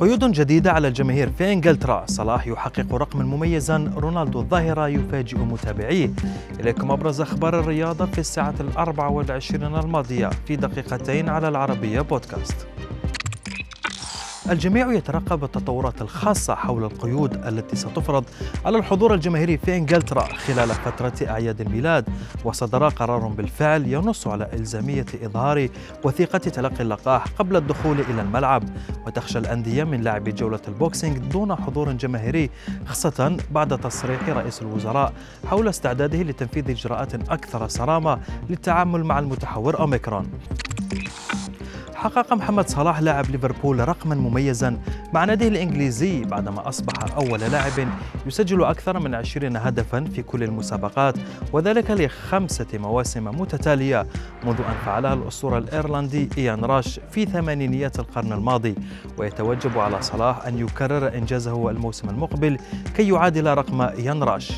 قيود جديدة على الجماهير في إنجلترا. صلاح يحقق رقما مميزا رونالدو الظاهرة يفاجئ متابعيه. إليكم أبرز أخبار الرياضة في الساعة الأربع والعشرين الماضية في دقيقتين على العربية بودكاست. الجميع يترقب التطورات الخاصة حول القيود التي ستفرض على الحضور الجماهيري في إنجلترا خلال فترة أعياد الميلاد. وصدر قرار بالفعل ينص على إلزامية إظهار وثيقة تلقي اللقاح قبل الدخول إلى الملعب. وتخشى الأندية من لعب جولة البوكسينج دون حضور جماهيري خاصة بعد تصريح رئيس الوزراء حول استعداده لتنفيذ إجراءات أكثر صرامة للتعامل مع المتحور أوميكرون. حقق محمد صلاح لاعب ليفربول رقما مميزا مع ناديه الإنجليزي بعدما أصبح أول لاعب يسجل أكثر من 20 هدفا في كل المسابقات وذلك لخمسة مواسم متتالية منذ أن فعلها الأسطورة الإيرلندي إيان راش في ثمانينيات القرن الماضي. ويتوجب على صلاح أن يكرر إنجازه الموسم المقبل كي يعادل رقم إيان راش.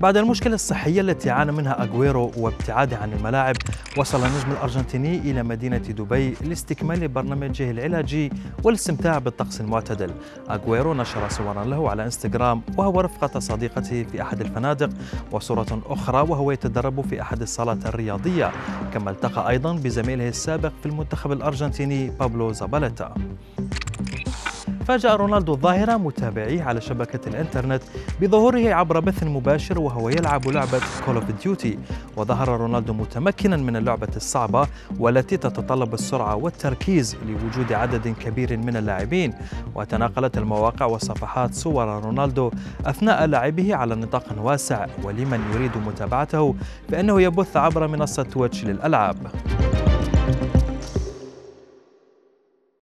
بعد المشكلة الصحية التي عانى منها أغويرو وابتعاده عن الملاعب وصل النجم الأرجنتيني إلى مدينة دبي لاستكمال برنامجه العلاجي والاستمتاع بالطقس المعتدل. أغويرو نشر صورا له على إنستغرام وهو رفقة صديقته في أحد الفنادق وصورة أخرى وهو يتدرب في أحد الصالات الرياضية كما التقى أيضا بزميله السابق في المنتخب الأرجنتيني بابلو زاباليتا. فاجأ رونالدو الظاهرة متابعيه على شبكة الإنترنت بظهوره عبر بث مباشر وهو يلعب لعبة Call of Duty وظهر رونالدو متمكنا من اللعبة الصعبة والتي تتطلب السرعة والتركيز لوجود عدد كبير من اللاعبين. وتناقلت المواقع والصفحات صور رونالدو أثناء لعبه على نطاق واسع ولمن يريد متابعته فإنه يبث عبر منصة تويتش للألعاب.